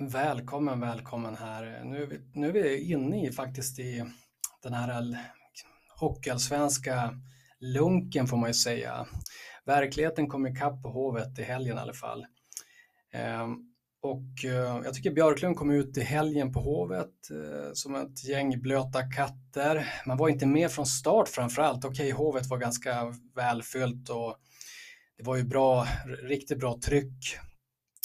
Välkommen, välkommen här. Nu är vi, nu är vi inne i faktiskt i den här hockeyallsvenska lunken får man ju säga. Verkligheten kom ikapp på Hovet i helgen i alla fall. Ehm, och eh, jag tycker Björklund kom ut i helgen på Hovet eh, som ett gäng blöta katter. Man var inte med från start framförallt. Okej, Hovet var ganska välfyllt och det var ju bra, riktigt bra tryck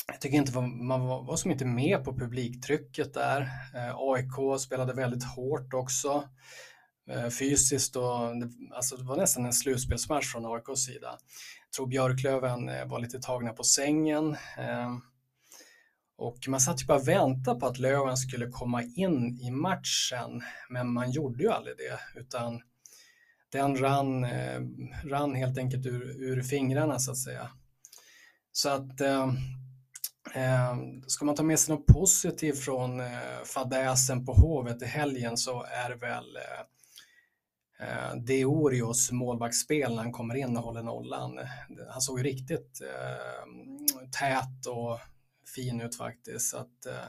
jag tycker inte man var, var som inte med på publiktrycket där. Eh, AIK spelade väldigt hårt också eh, fysiskt och alltså det var nästan en slutspelsmatch från AIKs sida. Jag tror Björklöven eh, var lite tagna på sängen. Eh, och man satt ju bara och väntade på att Löven skulle komma in i matchen, men man gjorde ju aldrig det, utan den rann, eh, rann helt enkelt ur, ur fingrarna så att säga. Så att eh, Eh, ska man ta med sig något positivt från eh, fadäsen på Hovet i helgen så är det väl eh, eh Deorios målvaktsspel när han kommer in och håller nollan. Han såg riktigt eh, tät och fin ut faktiskt. Så att, eh,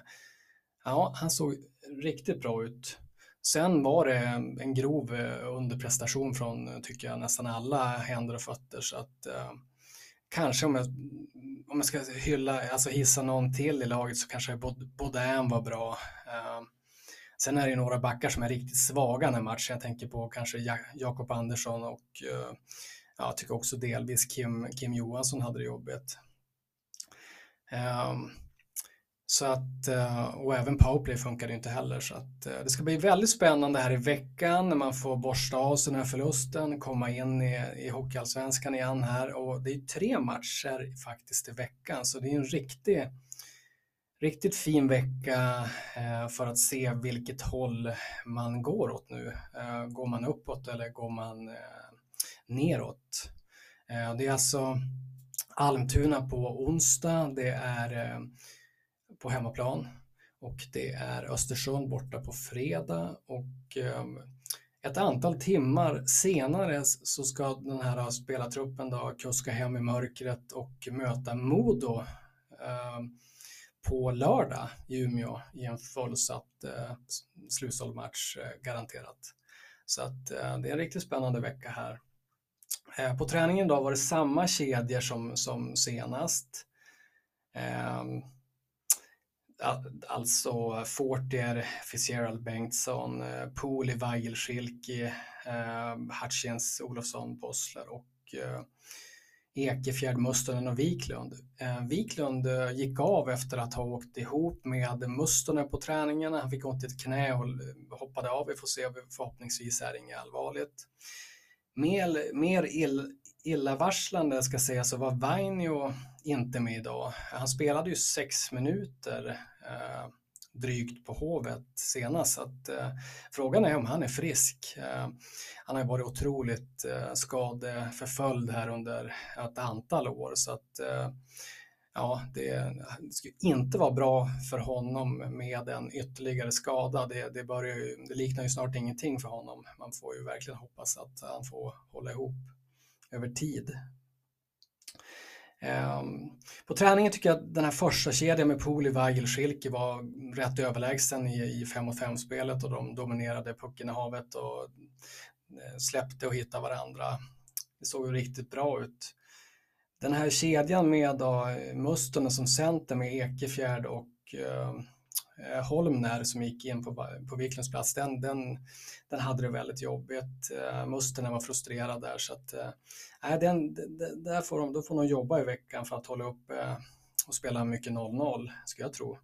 ja, han såg riktigt bra ut. Sen var det en grov eh, underprestation från, tycker jag, nästan alla händer och fötter. Så att, kanske om jag, om jag ska hylla, alltså hissa någon till i laget så kanske Baudin var bra. Uh, sen är det ju några backar som är riktigt svaga den här matchen. Jag tänker på kanske Jakob Andersson och uh, jag tycker också delvis Kim, Kim Johansson hade det jobbigt. Um, så att, eh, och även powerplay funkade inte heller. Så att, eh, det ska bli väldigt spännande här i veckan när man får borsta av sig den här förlusten, komma in i, i Hockeyallsvenskan igen här. Och det är tre matcher faktiskt i veckan, så det är en riktig, riktigt fin vecka eh, för att se vilket håll man går åt nu. Går man uppåt eller går man neråt? Det är alltså Almtuna på onsdag, det är på hemmaplan och det är Östersund borta på fredag och ehm, ett antal timmar senare så ska den här spelartruppen då kuska hem i mörkret och möta Modo ehm, på lördag i Umeå i en fullsatt eh, slutsåld match eh, garanterat. Så att eh, det är en riktigt spännande vecka här. På träningen då var det samma kedjor som, som senast. Ehm, Alltså Fortier, Fitzgerald Bengtsson, Pooley, Weigel, Schilke, eh, Hutchins, eh, Olofsson, Bossler och eh, Ekefjärd, Mustonen och Wiklund. Eh, Wiklund eh, gick av efter att ha åkt ihop med Mustonen på träningarna. Han fick ont i ett knä och eh, hoppade av. Vi får se, förhoppningsvis är det inget allvarligt. Mer, mer ill, illavarslande ska sägas så var Vainio inte med idag. Han spelade ju sex minuter eh, drygt på Hovet senast. Så att, eh, frågan är om han är frisk. Eh, han har varit otroligt eh, skadeförföljd här under ett antal år. Så att, eh, ja, det, det skulle inte vara bra för honom med en ytterligare skada. Det, det, börjar ju, det liknar ju snart ingenting för honom. Man får ju verkligen hoppas att han får hålla ihop över tid. Ehm, på träningen tycker jag att den här första kedjan med Poli, Weigel, Schilke var rätt överlägsen i, 5 och 5-spelet och de dominerade pucken i havet och eh, släppte och hittade varandra. Det såg ju riktigt bra ut. Den här kedjan med då, eh, Mustonen som center med Ekefjärd och ehm, Eh, Holmner som gick in på, på Wiklunds plats, den, den, den hade det väldigt jobbigt. Eh, Musterna var frustrerad där så att äh, den, där får de, då får de jobba i veckan för att hålla upp äh, och spela mycket 0-0, skulle jag tro.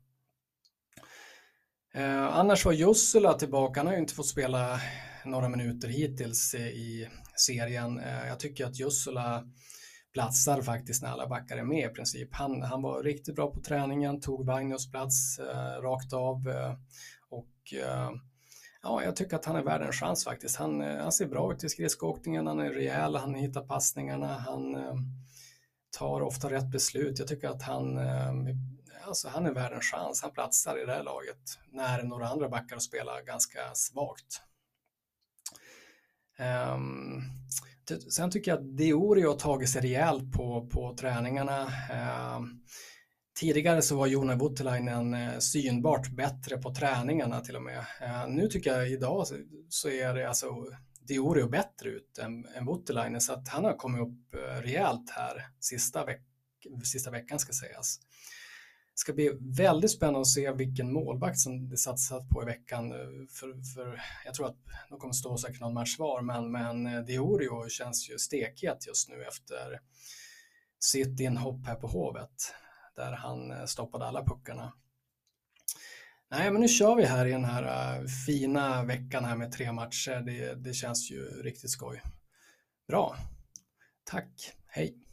Eh, annars var Jussula tillbaka, han har ju inte fått spela några minuter hittills i serien. Jag tycker att Jussula platsar faktiskt när alla backar är med i princip. Han, han var riktigt bra på träningen, tog Magnus plats eh, rakt av eh, och eh, ja, jag tycker att han är värd en chans faktiskt. Han, eh, han ser bra ut i skridskoåkningen, han är rejäl, han hittar passningarna, han eh, tar ofta rätt beslut. Jag tycker att han, eh, alltså han är värd en chans. Han platsar i det här laget när några andra backar spelar ganska svagt. Um, Sen tycker jag att Diorio har tagit sig rejält på, på träningarna. Eh, Tidigare så var Jona Voutilainen eh, synbart bättre på träningarna till och med. Eh, nu tycker jag idag så är det alltså Diorio bättre ut än, än Voutilainen så att han har kommit upp eh, rejält här sista, veck, sista veckan ska sägas. Det ska bli väldigt spännande att se vilken målvakt som det satsas på i veckan. För, för jag tror att de kommer stå säkert någon match var, men, men eh, Diorio känns ju stekhet just nu efter sitt inhopp här på Hovet där han eh, stoppade alla puckarna. Nej, men nu kör vi här i den här eh, fina veckan här med tre matcher. Det, det känns ju riktigt skoj. Bra. Tack. Hej.